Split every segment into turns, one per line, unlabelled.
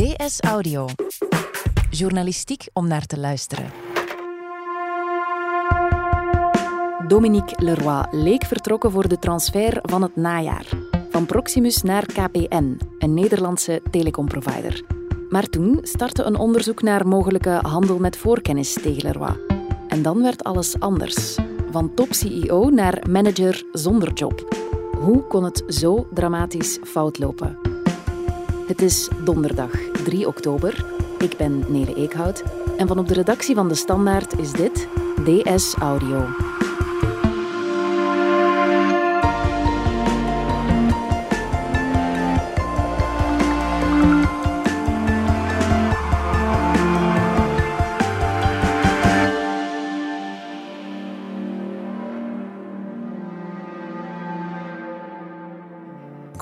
DS Audio. Journalistiek om naar te luisteren.
Dominique Leroy leek vertrokken voor de transfer van het najaar. Van Proximus naar KPN, een Nederlandse telecomprovider. Maar toen startte een onderzoek naar mogelijke handel met voorkennis tegen Leroy. En dan werd alles anders. Van top-CEO naar manager zonder job. Hoe kon het zo dramatisch fout lopen? Het is donderdag 3 oktober. Ik ben Nele Eekhout. En van op de redactie van De Standaard is dit DS Audio.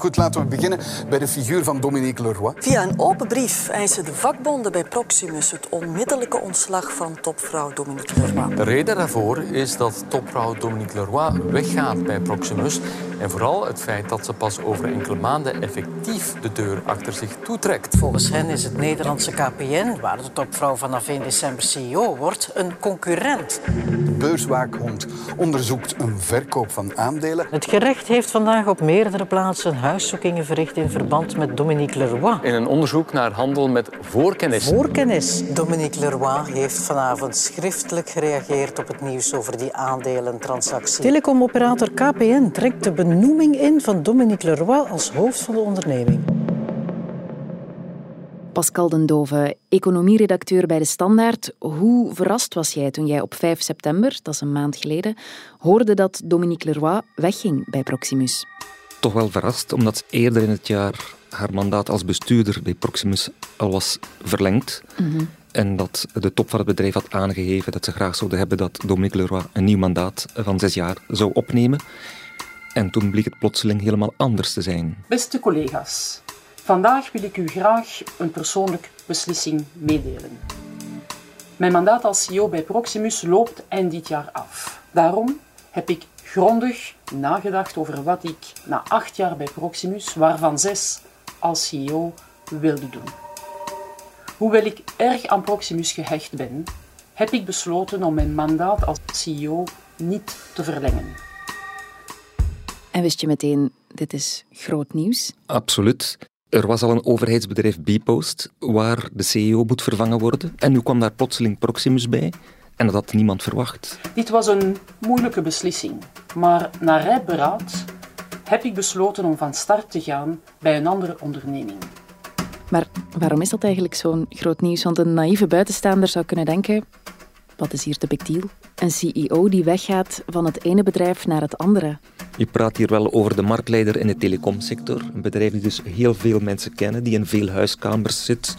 Goed, laten we beginnen bij de figuur van Dominique Leroy.
Via een open brief eisen de vakbonden bij Proximus het onmiddellijke ontslag van topvrouw Dominique Leroy.
De reden daarvoor is dat topvrouw Dominique Leroy weggaat bij Proximus. En vooral het feit dat ze pas over enkele maanden effectief de deur achter zich toetrekt.
Volgens hen is het Nederlandse KPN, waar de topvrouw vanaf 1 december CEO wordt, een concurrent.
De beurswaakhond onderzoekt een verkoop van aandelen.
Het gerecht heeft vandaag op meerdere plaatsen huiszoekingen verricht in verband met Dominique Leroy.
In een onderzoek naar handel met voorkennis.
Voorkennis. Dominique Leroy heeft vanavond schriftelijk gereageerd op het nieuws over die aandelentransactie. Telecomoperator KPN trekt de benoeming in van Dominique Leroy als hoofd van de onderneming.
Pascal den Dove, economieredacteur bij De Standaard. Hoe verrast was jij toen jij op 5 september, dat is een maand geleden, hoorde dat Dominique Leroy wegging bij Proximus?
Toch wel verrast, omdat eerder in het jaar haar mandaat als bestuurder bij Proximus al was verlengd. En dat de top van het bedrijf had aangegeven dat ze graag zouden hebben dat Dominique Leroy een nieuw mandaat van zes jaar zou opnemen. En toen bleek het plotseling helemaal anders te zijn.
Beste collega's, vandaag wil ik u graag een persoonlijke beslissing meedelen. Mijn mandaat als CEO bij Proximus loopt eind dit jaar af. Daarom heb ik grondig nagedacht over wat ik na acht jaar bij Proximus, waarvan zes als CEO, wilde doen. Hoewel ik erg aan Proximus gehecht ben, heb ik besloten om mijn mandaat als CEO niet te verlengen.
En wist je meteen, dit is groot nieuws?
Absoluut. Er was al een overheidsbedrijf Bpost waar de CEO moet vervangen worden. En nu kwam daar plotseling Proximus bij. En dat had niemand verwacht.
Dit was een moeilijke beslissing, maar na rijp beraad heb ik besloten om van start te gaan bij een andere onderneming.
Maar waarom is dat eigenlijk zo'n groot nieuws? Want een naïeve buitenstaander zou kunnen denken, wat is hier de big deal? Een CEO die weggaat van het ene bedrijf naar het andere.
Je praat hier wel over de marktleider in de telecomsector. Een bedrijf die dus heel veel mensen kennen, die in veel huiskamers zit,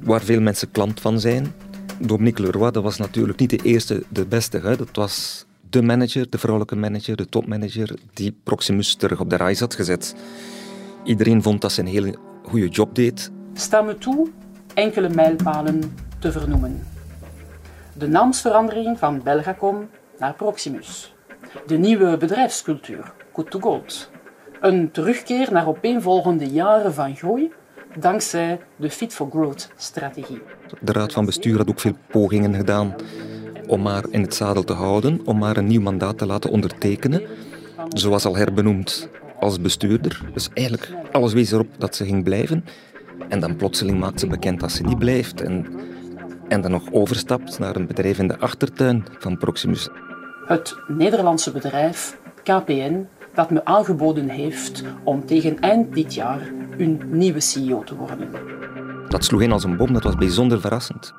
waar veel mensen klant van zijn. Dominique Leroy, dat was natuurlijk niet de eerste, de beste. Hè. Dat was de manager, de vrouwelijke manager, de topmanager, die Proximus terug op de reis had gezet. Iedereen vond dat ze een hele goede job deed.
Sta me toe enkele mijlpalen te vernoemen. De naamsverandering van Belgacom naar Proximus. De nieuwe bedrijfscultuur, Good to Gold. Een terugkeer naar opeenvolgende jaren van groei dankzij de Fit for Growth-strategie.
De raad van bestuur had ook veel pogingen gedaan om haar in het zadel te houden, om haar een nieuw mandaat te laten ondertekenen. Ze was al herbenoemd als bestuurder, dus eigenlijk alles wees erop dat ze ging blijven. En dan plotseling maakt ze bekend dat ze niet blijft en, en dan nog overstapt naar een bedrijf in de achtertuin van Proximus.
Het Nederlandse bedrijf KPN dat me aangeboden heeft om tegen eind dit jaar hun nieuwe CEO te worden.
Dat sloeg in als een bom, dat was bijzonder verrassend.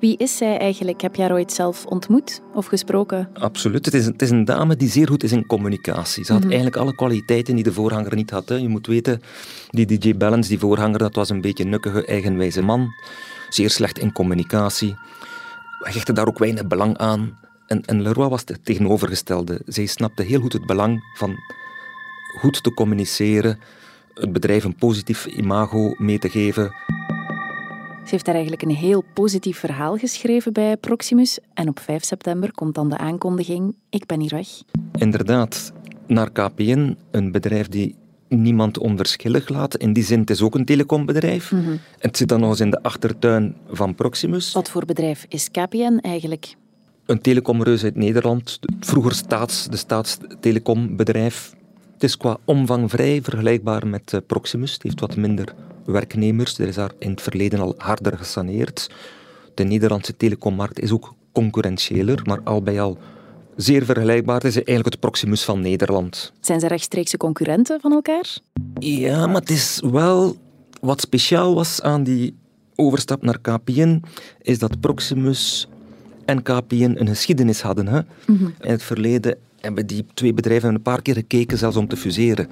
Wie is zij eigenlijk? Heb jij haar ooit zelf ontmoet of gesproken?
Absoluut. Het is, het is een dame die zeer goed is in communicatie. Ze had eigenlijk alle kwaliteiten die de voorganger niet had. Hè. Je moet weten, die DJ Balance, die voorganger, dat was een beetje een nukkige, eigenwijze man. Zeer slecht in communicatie. Hij hechtte daar ook weinig belang aan. En, en Leroy was het tegenovergestelde. Zij snapte heel goed het belang van goed te communiceren, het bedrijf een positief imago mee te geven.
Ze heeft daar eigenlijk een heel positief verhaal geschreven bij Proximus. En op 5 september komt dan de aankondiging: ik ben hier weg.
Inderdaad, naar KPN, een bedrijf die niemand onverschillig laat. In die zin, het is ook een telecombedrijf.
Mhm.
Het zit dan nog eens in de achtertuin van Proximus.
Wat voor bedrijf is KPN eigenlijk?
Een telecomreus uit Nederland. Vroeger staats, de staatstelecombedrijf. Het is qua omvang vrij vergelijkbaar met eh, Proximus. Het heeft wat minder werknemers. Er is daar in het verleden al harder gesaneerd. De Nederlandse telecommarkt is ook concurrentiëler, maar al bij al zeer vergelijkbaar. Het is eigenlijk het Proximus van Nederland.
Zijn ze rechtstreekse concurrenten van elkaar?
Ja, maar het is wel wat speciaal was aan die overstap naar KPN, is dat Proximus en KPN een geschiedenis hadden. Hè? In het verleden hebben die twee bedrijven een paar keer gekeken zelfs om te fuseren.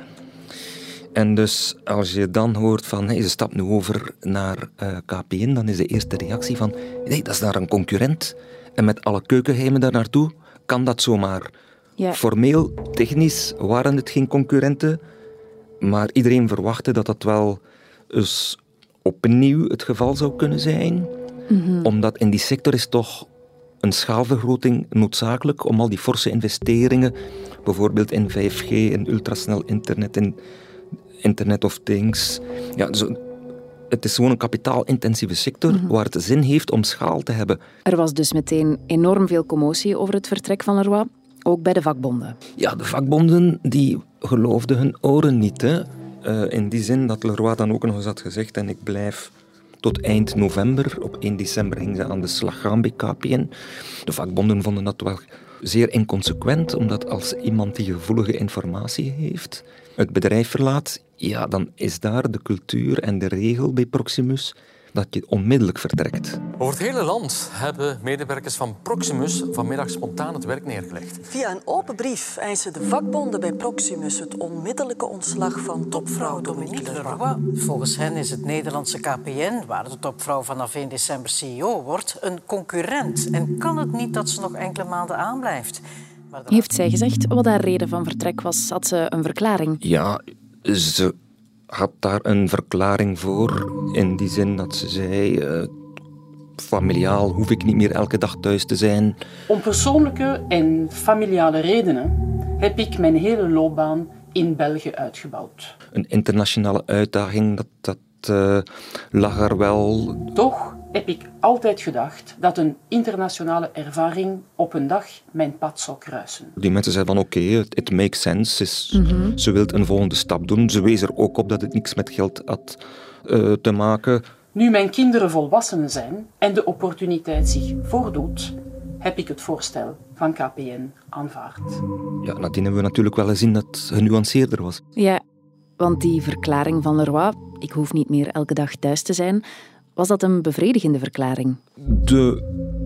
En dus als je dan hoort van hey, ze stapt nu over naar eh, KPN, dan is de eerste reactie van nee, dat is daar een concurrent. En met alle keukenheimen daar naartoe kan dat zomaar.
Ja.
Formeel, technisch waren het geen concurrenten, maar iedereen verwachtte dat dat wel eens opnieuw het geval zou kunnen zijn. Omdat in die sector is toch een schaalvergroting noodzakelijk om al die forse investeringen, bijvoorbeeld in 5G, in ultrasnel internet, in Internet of Things. Ja, zo, het is gewoon een kapitaalintensieve sector waar het zin heeft om schaal te hebben.
Er was dus meteen enorm veel commotie over het vertrek van Leroy, ook bij de vakbonden.
Ja, de vakbonden die geloofden hun oren niet. Hè. Eh, in die zin dat Leroy dan ook nog eens had gezegd en ik blijf tot eind november. Op 1 december gingen ze aan de slag gaan bij KPN. De vakbonden vonden dat wel zeer inconsequent, omdat als iemand die gevoelige informatie heeft, het bedrijf verlaat, ja, dan is daar de cultuur en de regel bij Proximus dat je onmiddellijk vertrekt.
Over het hele land hebben medewerkers van Proximus vanmiddag spontaan het werk neergelegd.
Via een open brief eisen de vakbonden bij Proximus het onmiddellijke ontslag van topvrouw Dominique Leroy.
Volgens hen is het Nederlandse KPN, waar de topvrouw vanaf 1 december CEO wordt, een concurrent. En kan het niet dat ze nog enkele maanden aanblijft?
Heeft zij gezegd wat haar reden van vertrek was? Had ze een verklaring?
Ja, ze had daar een verklaring voor. In die zin dat ze zei: eh, familiaal hoef ik niet meer elke dag thuis te zijn.
Om persoonlijke en familiale redenen heb ik mijn hele loopbaan in België uitgebouwd.
Een internationale uitdaging, dat, dat eh, lag er wel.
Toch heb ik altijd gedacht dat een internationale ervaring op een dag mijn pad zou kruisen.
Die mensen zeiden van oké, it, it makes sense. Is, Ze wil een volgende stap doen. Ze wees er ook op dat het niks met geld had eh, te maken.
Nu mijn kinderen volwassen zijn en de opportuniteit zich voordoet, heb ik het voorstel van KPN aanvaard.
Ja, nadien hebben we natuurlijk wel gezien dat het genuanceerder was.
Ja, want die verklaring van Leroy, ik hoef niet meer elke dag thuis te zijn, was dat een bevredigende verklaring?
De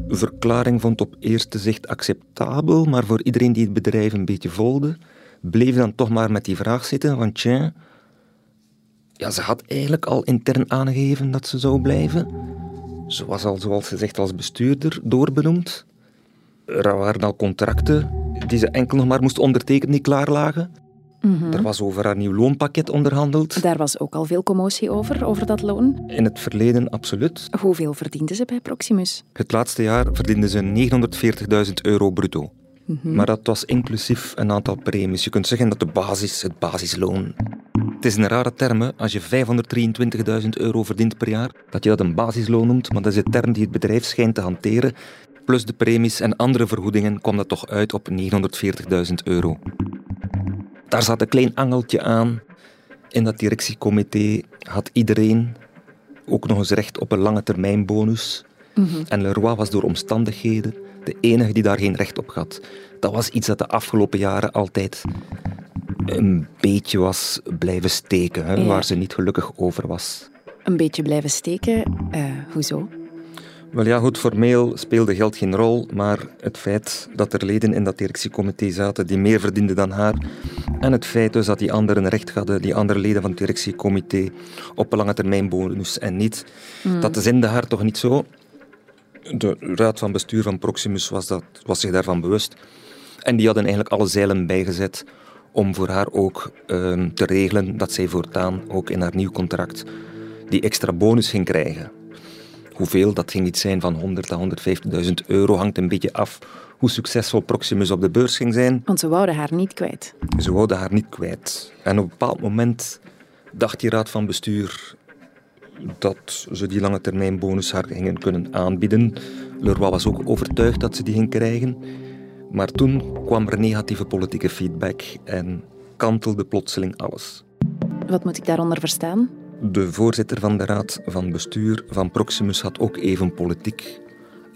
verklaring vond op eerste zicht acceptabel, maar voor iedereen die het bedrijf een beetje volgde, bleef dan toch maar met die vraag zitten van tja, ja, ze had eigenlijk al intern aangegeven dat ze zou blijven. Ze was al, zoals ze zegt, als bestuurder doorbenoemd. Er waren al contracten die ze enkel nog maar moest ondertekenen die klaar lagen. Er was over haar nieuw loonpakket onderhandeld.
Daar was ook al veel commotie over, over dat loon.
In het verleden absoluut.
Hoeveel verdiende ze bij Proximus?
Het laatste jaar verdiende ze 940.000 euro bruto. Maar dat was inclusief een aantal premies. Je kunt zeggen dat de basis, het basisloon... Het is een rare term, als je 523.000 euro verdient per jaar, dat je dat een basisloon noemt, maar dat is de term die het bedrijf schijnt te hanteren. Plus de premies en andere vergoedingen kwam dat toch uit op 940.000 euro. Daar zat een klein angeltje aan. In dat directiecomité had iedereen ook nog eens recht op een lange termijn bonus. En Leroy was door omstandigheden de enige die daar geen recht op had. Dat was iets dat de afgelopen jaren altijd een beetje was blijven steken, hè,
Ja.
waar ze niet gelukkig over was.
Een beetje blijven steken. Eh, hoezo?
Wel ja, goed, formeel speelde geld geen rol, maar het feit dat er leden in dat directiecomité zaten die meer verdienden dan haar, en het feit dus dat die anderen recht hadden, die andere leden van het directiecomité, op een lange termijn bonus en niet, dat zinde haar toch niet zo. De raad van bestuur van Proximus was, dat, was zich daarvan bewust. En die hadden eigenlijk alle zeilen bijgezet om voor haar ook ehm, te regelen dat zij voortaan ook in haar nieuw contract die extra bonus ging krijgen. Hoeveel, dat ging niet zijn van 100 à 150.000 euro, hangt een beetje af hoe succesvol Proximus op de beurs ging zijn.
Want ze wouden haar niet kwijt.
Ze wouden haar niet kwijt. En op een bepaald moment dacht die raad van bestuur dat ze die lange termijn bonus haar gingen kunnen aanbieden. Leroy was ook overtuigd dat ze die ging krijgen. Maar toen kwam er negatieve politieke feedback en kantelde plotseling alles.
Wat moet ik daaronder verstaan?
De voorzitter van de raad van bestuur van Proximus had ook even politiek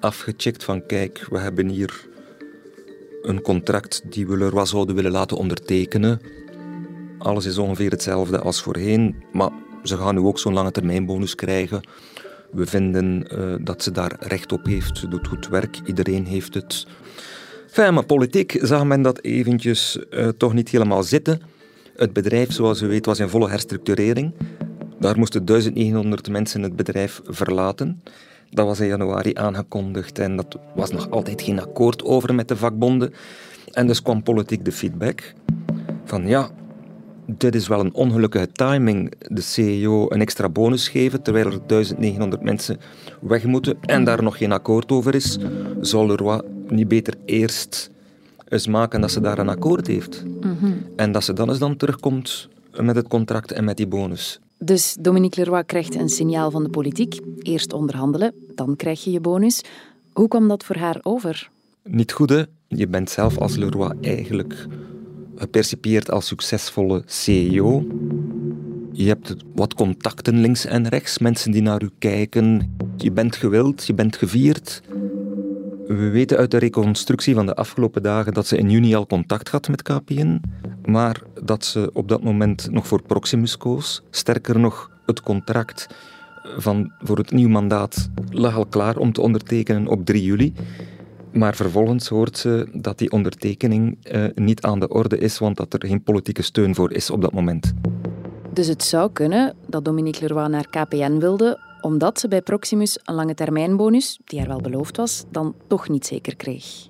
afgecheckt van kijk, we hebben hier een contract die we Leroy zouden willen laten ondertekenen. Alles is ongeveer hetzelfde als voorheen, maar ze gaan nu ook zo'n lange termijnbonus krijgen. We vinden uh, dat ze daar recht op heeft. Ze doet goed werk, iedereen heeft het. Enfin, maar politiek zag men dat eventjes uh, toch niet helemaal zitten. Het bedrijf, zoals u weet, was in volle herstructurering. Daar moesten 1900 mensen het bedrijf verlaten. Dat was in januari aangekondigd en dat was nog altijd geen akkoord over met de vakbonden. En dus kwam politiek de feedback van ja, dit is wel een ongelukkige timing. De CEO een extra bonus geven terwijl er 1900 mensen weg moeten en daar nog geen akkoord over is. Zou Leroy niet beter eerst eens maken dat ze daar een akkoord heeft? Mhm. En dat ze dan eens dan terugkomt met het contract en met die bonus.
Dus Dominique Leroy krijgt een signaal van de politiek. Eerst onderhandelen, dan krijg je je bonus. Hoe kwam dat voor haar over?
Niet goed? Je bent zelf als Leroy eigenlijk gepercipieerd als succesvolle CEO. Je hebt wat contacten links en rechts, mensen die naar u kijken. Je bent gewild, je bent gevierd. We weten uit de reconstructie van de afgelopen dagen dat ze in juni al contact had met KPN, maar dat ze op dat moment nog voor Proximus koos. Sterker nog, het contract van, voor het nieuwe mandaat lag al klaar om te ondertekenen op 3 juli. Maar vervolgens hoort ze dat die ondertekening uh, niet aan de orde is, want dat er geen politieke steun voor is op dat moment.
Dus het zou kunnen dat Dominique Leroy naar KPN wilde, omdat ze bij Proximus een lange termijnbonus, die er wel beloofd was, dan toch niet zeker kreeg.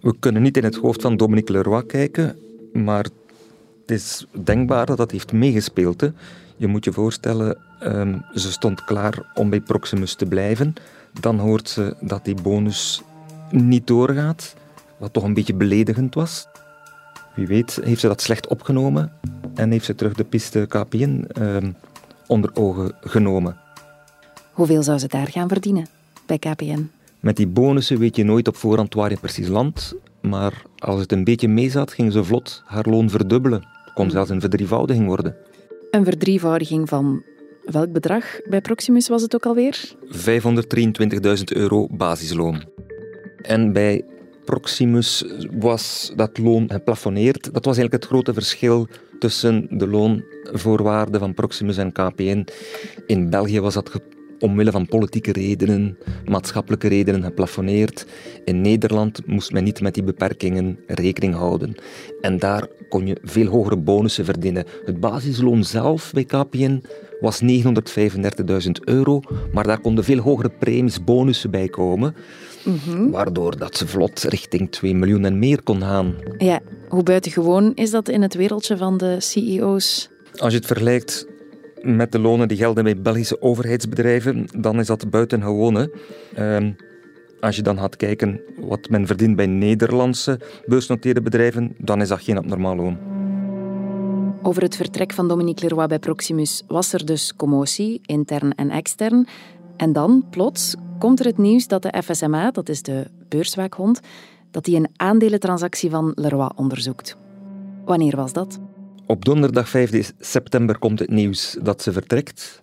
We kunnen niet in het hoofd van Dominique Leroy kijken, maar het is denkbaar dat dat heeft meegespeeld. Je moet je voorstellen, um, ze stond klaar om bij Proximus te blijven. Dan hoort ze dat die bonus niet doorgaat, wat toch een beetje beledigend was. Wie weet heeft ze dat slecht opgenomen en heeft ze terug de piste KPN ehm, onder ogen genomen.
Hoeveel zou ze daar gaan verdienen bij KPN?
Met die bonussen weet je nooit op voorhand waar je precies landt, maar als het een beetje mee zat, ging ze vlot haar loon verdubbelen. Het kon zelfs een verdrievoudiging worden.
Een verdrievoudiging van welk bedrag bij Proximus was het ook alweer?
523.000 euro basisloon. En bij Proximus was dat loon geplafonneerd. Dat was eigenlijk het grote verschil tussen de loonvoorwaarden van Proximus en KPN. In België was dat omwille van politieke redenen, maatschappelijke redenen geplafonneerd. In Nederland moest men niet met die beperkingen rekening houden. En daar kon je veel hogere bonussen verdienen. Het basisloon zelf bij KPN was 935.000 euro, maar daar konden veel hogere premies, bonussen bij komen. Mhm. Waardoor dat ze vlot richting 2 miljoen en meer kon gaan.
Ja, hoe buitengewoon is dat in het wereldje van de CEO's?
Als je het vergelijkt met de lonen die gelden bij Belgische overheidsbedrijven, dan is dat buitengewoon. Hè. Ehm, als je dan gaat kijken wat men verdient bij Nederlandse beursnoteerde bedrijven, dan is dat geen abnormaal loon.
Over het vertrek van Dominique Leroy bij Proximus was er dus commotie, intern en extern. En dan, plots, komt er het nieuws dat de FSMA, dat is de beurswaakhond, dat die een aandelentransactie van Leroy onderzoekt. Wanneer was dat?
Op donderdag 5 september komt het nieuws dat ze vertrekt.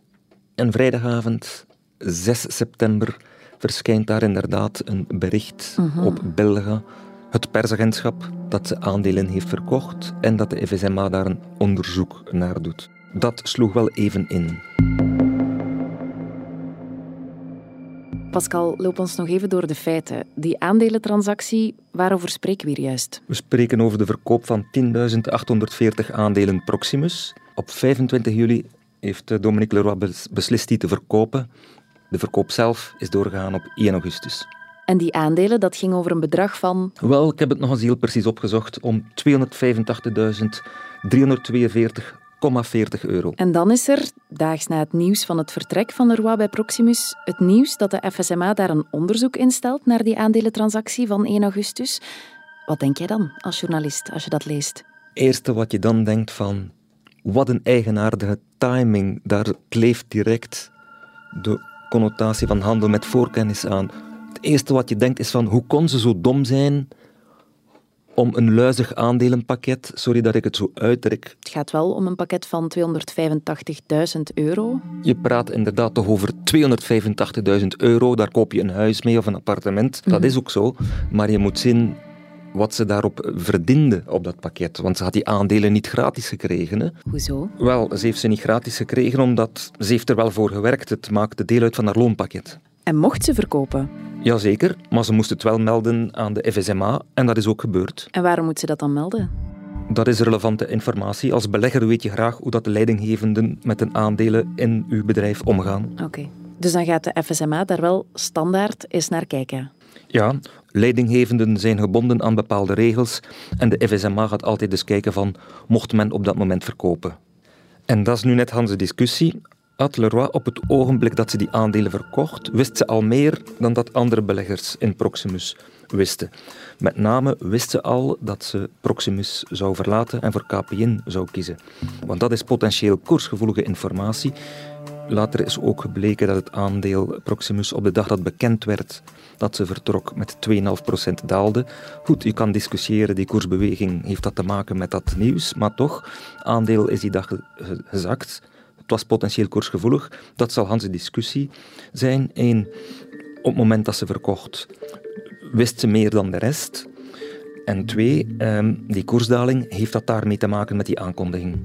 En vrijdagavond 6 september verschijnt daar inderdaad een bericht mhm. op Belga, het persagentschap, dat ze aandelen heeft verkocht en dat de FSMA daar een onderzoek naar doet. Dat sloeg wel even in.
Pascal, loop ons nog even door de feiten. Die aandelentransactie, waarover spreken we hier juist?
We spreken over de verkoop van 10.840 aandelen Proximus. Op 25 juli heeft eh, Dominique Leroy beslist die te verkopen. De verkoop zelf is doorgegaan op 1 augustus.
En die aandelen, dat ging over een bedrag van?
Wel, ik heb het nog eens heel precies opgezocht. Om 285.342 euro.
En dan is er, daags na het nieuws van het vertrek van Leroy bij Proximus, het nieuws dat de FSMA daar een onderzoek instelt naar die aandelentransactie van 1 augustus. Wat denk jij dan als journalist als je dat leest?
Eerste wat je dan denkt van, wat een eigenaardige timing. Daar kleeft direct de connotatie van handel met voorkennis aan. Het eerste wat je denkt is van, hoe kon ze zo dom zijn om een luizig aandelenpakket, sorry dat ik het zo uitdruk.
Het gaat wel om een pakket van 285.000 euro.
Je praat inderdaad toch over 285.000 euro, daar koop je een huis mee of een appartement. Dat mhm. is ook zo, maar je moet zien wat ze daarop verdiende op dat pakket. Want ze had die aandelen niet gratis gekregen. Hè.
Hoezo?
Wel, ze heeft ze niet gratis gekregen omdat ze heeft er wel voor gewerkt. Het maakte deel uit van haar loonpakket.
En mocht ze verkopen?
Jazeker, maar ze moest het wel melden aan de FSMA en dat is ook gebeurd.
En waarom moet ze dat dan melden?
Dat is relevante informatie. Als belegger weet je graag hoe dat de leidinggevenden met de aandelen in uw bedrijf omgaan.
Oké. Dus dan gaat de FSMA daar wel standaard eens naar kijken?
Ja, leidinggevenden zijn gebonden aan bepaalde regels en de FSMA gaat altijd eens kijken van mocht men op dat moment verkopen. En dat is nu net Hans' discussie. Leroy op het ogenblik dat ze die aandelen verkocht, wist ze al meer dan dat andere beleggers in Proximus wisten. Met name wist ze al dat ze Proximus zou verlaten en voor KPN zou kiezen. Want dat is potentieel koersgevoelige informatie. Later is ook gebleken dat het aandeel Proximus op de dag dat bekend werd dat ze vertrok met 2,5% daalde. Goed, je kan discussiëren, die koersbeweging heeft dat te maken met dat nieuws, maar toch, aandeel is die dag gezakt. Het was potentieel koersgevoelig. Dat zal Hans' discussie zijn. Eén, op het moment dat ze verkocht, wist ze meer dan de rest. En twee, ehm, die koersdaling, heeft dat daarmee te maken met die aankondiging?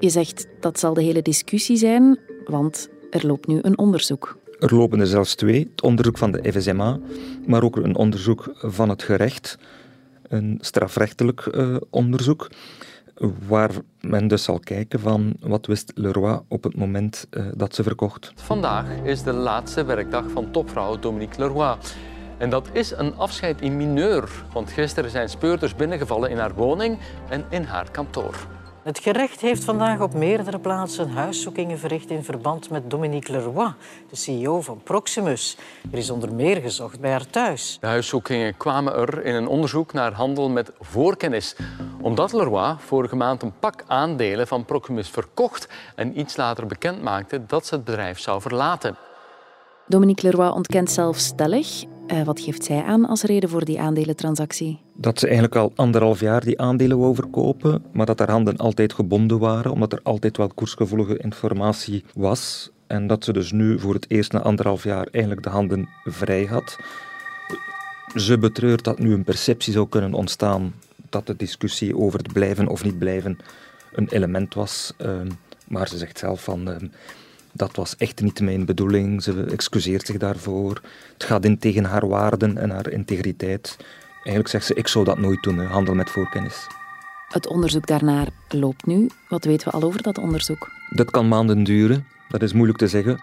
Je zegt dat zal de hele discussie zijn, want er loopt nu een onderzoek.
Er lopen er zelfs twee. Het onderzoek van de FSMA, maar ook een onderzoek van het gerecht. Een strafrechtelijk uh, onderzoek waar men dus zal kijken van wat wist Leroy op het moment uh, dat ze verkocht.
Vandaag is de laatste werkdag van topvrouw Dominique Leroy. En dat is een afscheid in mineur, want gisteren zijn speurders binnengevallen in haar woning en in haar kantoor.
Het gerecht heeft vandaag op meerdere plaatsen huiszoekingen verricht in verband met Dominique Leroy, de CEO van Proximus. Er is onder meer gezocht bij haar thuis.
De huiszoekingen kwamen er in een onderzoek naar handel met voorkennis. Omdat Leroy vorige maand een pak aandelen van Proximus verkocht en iets later bekend maakte dat ze het bedrijf zou verlaten.
Dominique Leroy ontkent zelf stellig. Uh, wat geeft zij aan als reden voor die aandelentransactie?
Dat ze eigenlijk al anderhalf jaar die aandelen wou verkopen, maar dat haar handen altijd gebonden waren, omdat er altijd wel koersgevoelige informatie was. En dat ze dus nu voor het eerst na anderhalf jaar eigenlijk de handen vrij had. Ze betreurt dat nu een perceptie zou kunnen ontstaan dat de discussie over het blijven of niet blijven een element was. Ehm, maar ze zegt zelf van ehm, dat was echt niet mijn bedoeling. Ze excuseert zich daarvoor. Het gaat in tegen haar waarden en haar integriteit. Eigenlijk zegt ze, ik zou dat nooit doen, handel met voorkennis.
Het onderzoek daarnaar loopt nu. Wat weten we al over dat onderzoek?
Dat kan maanden duren. Dat is moeilijk te zeggen.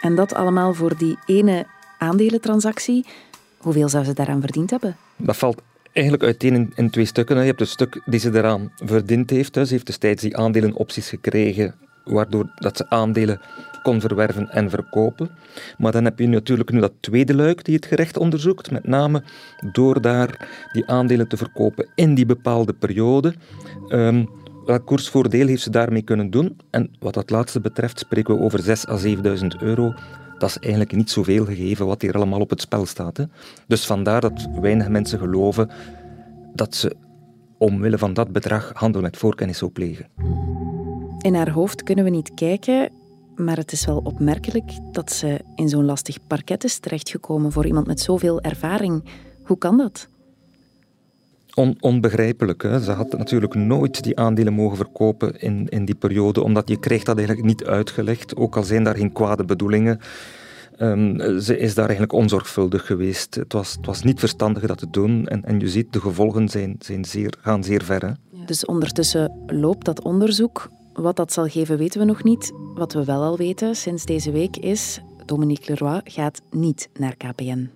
En dat allemaal voor die ene aandelentransactie. Hoeveel zou ze daaraan verdiend hebben?
Dat valt eigenlijk uiteen in, in twee stukken. Je hebt het stuk die ze eraan verdiend heeft. Ze heeft destijds die aandelenopties gekregen waardoor dat ze aandelen kon verwerven en verkopen. Maar dan heb je natuurlijk nu dat tweede luik die het gerecht onderzoekt, met name door daar die aandelen te verkopen in die bepaalde periode. Um, welk koersvoordeel heeft ze daarmee kunnen doen? En wat dat laatste betreft spreken we over 6.000 à 7.000 euro. Dat is eigenlijk niet zoveel gegeven wat hier allemaal op het spel staat. Hè. Dus vandaar dat weinig mensen geloven dat ze omwille van dat bedrag handel met voorkennis zou plegen.
In haar hoofd kunnen we niet kijken, maar het is wel opmerkelijk dat ze in zo'n lastig parket is terechtgekomen voor iemand met zoveel ervaring. Hoe kan dat?
On, onbegrijpelijk. Hè? Ze had natuurlijk nooit die aandelen mogen verkopen in, in die periode, omdat je krijgt dat eigenlijk niet uitgelegd, ook al zijn daar geen kwade bedoelingen. Um, ze is daar eigenlijk onzorgvuldig geweest. Het was, het was niet verstandig dat te doen. En, en je ziet, de gevolgen zijn, zijn zeer, gaan zeer ver. Hè?
Dus ondertussen loopt dat onderzoek. Wat dat zal geven, weten we nog niet. Wat we wel al weten sinds deze week is: Dominique Leroy gaat niet naar KPN.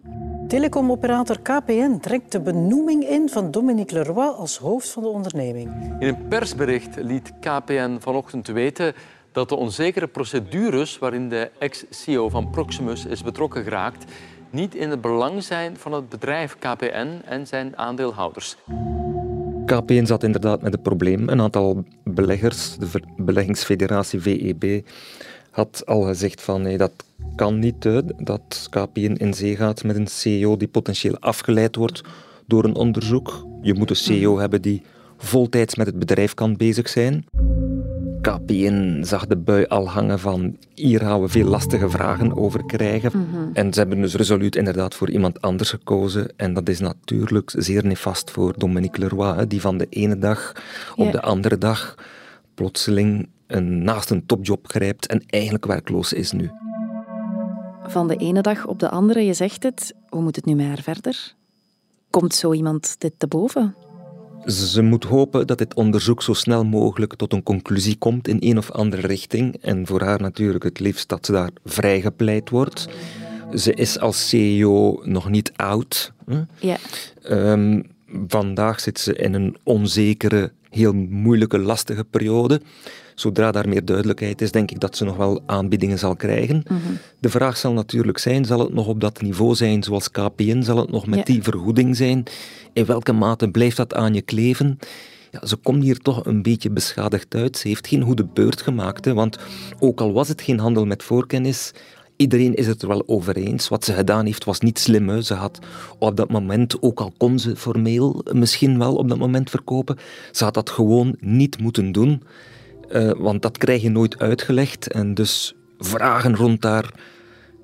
Telecomoperator KPN trekt de benoeming in van Dominique Leroy als hoofd van de onderneming.
In een persbericht liet KPN vanochtend weten dat de onzekere procedures waarin de ex-CEO van Proximus is betrokken geraakt niet in het belang zijn van het bedrijf KPN en zijn aandeelhouders.
KPN zat inderdaad met een probleem. Een aantal beleggers, de beleggingsfederatie VEB, had al gezegd van nee, dat kan niet, dat KPN in zee gaat met een CEO die potentieel afgeleid wordt door een onderzoek. Je moet een CEO mhm. hebben die voltijds met het bedrijf kan bezig zijn. KPN zag de bui al hangen van hier gaan we veel lastige vragen over krijgen. Mhm. En ze hebben dus resoluut inderdaad voor iemand anders gekozen. En dat is natuurlijk zeer nefast voor Dominique Leroy, die van de ene dag op de andere dag plotseling een, naast een topjob grijpt en eigenlijk werkloos is nu.
Van de ene dag op de andere, je zegt het, hoe moet het nu met haar verder? Komt zo iemand dit te boven?
Ze moet hopen dat dit onderzoek zo snel mogelijk tot een conclusie komt in een of andere richting. En voor haar natuurlijk het liefst dat ze daar vrijgepleit wordt. Ze is als CEO nog niet oud.
Ja.
Um, vandaag zit ze in een onzekere, heel moeilijke, lastige periode. Zodra daar meer duidelijkheid is, denk ik dat ze nog wel aanbiedingen zal krijgen. Mhm. De vraag zal natuurlijk zijn, zal het nog op dat niveau zijn zoals KPN? Zal het nog met die vergoeding zijn? In welke mate blijft dat aan je kleven? Ja, ze komt hier toch een beetje beschadigd uit. Ze heeft geen goede beurt gemaakt. Hè, want ook al was het geen handel met voorkennis, Iedereen is het er wel over eens. Wat ze gedaan heeft was niet slim. Ze had op dat moment, ook al kon ze formeel misschien wel op dat moment verkopen, ze had dat gewoon niet moeten doen. Uh, want dat krijg je nooit uitgelegd. En dus vragen rond daar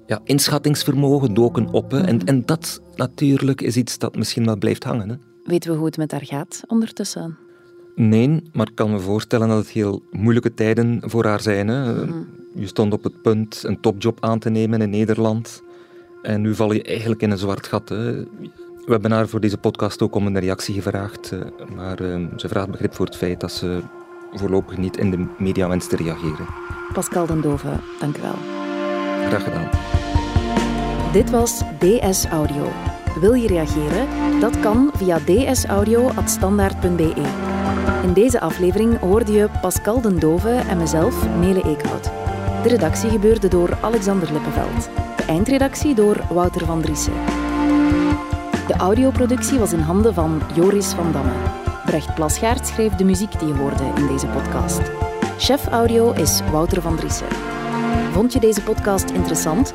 ja, inschattingsvermogen doken op. En, en dat natuurlijk is iets dat misschien wel blijft hangen. Hè.
Weten we hoe het met haar gaat ondertussen?
Nee, maar ik kan me voorstellen dat het heel moeilijke tijden voor haar zijn. Hè. Mhm. Je stond op het punt een topjob aan te nemen in Nederland. En nu val je eigenlijk in een zwart gat. Hè. We hebben haar voor deze podcast ook om een reactie gevraagd. Eh, maar uh, ze vraagt begrip voor het feit dat ze voorlopig niet in de media wenst te reageren.
Pascal den Dove, dank u wel.
Graag gedaan.
Dit was DS Audio. Wil je reageren? Dat kan via dsaudio.standaard.be. In deze aflevering hoorde je Pascal den Dove en mezelf, Nele Eekhout. De redactie gebeurde door Alexander Lippenveld. De eindredactie door Wouter van Driessen. De audioproductie was in handen van Joris van Damme. Brecht Plasgaard schreef de muziek die je hoorde in deze podcast. Chef audio is Wouter van Driessen. Vond je deze podcast interessant?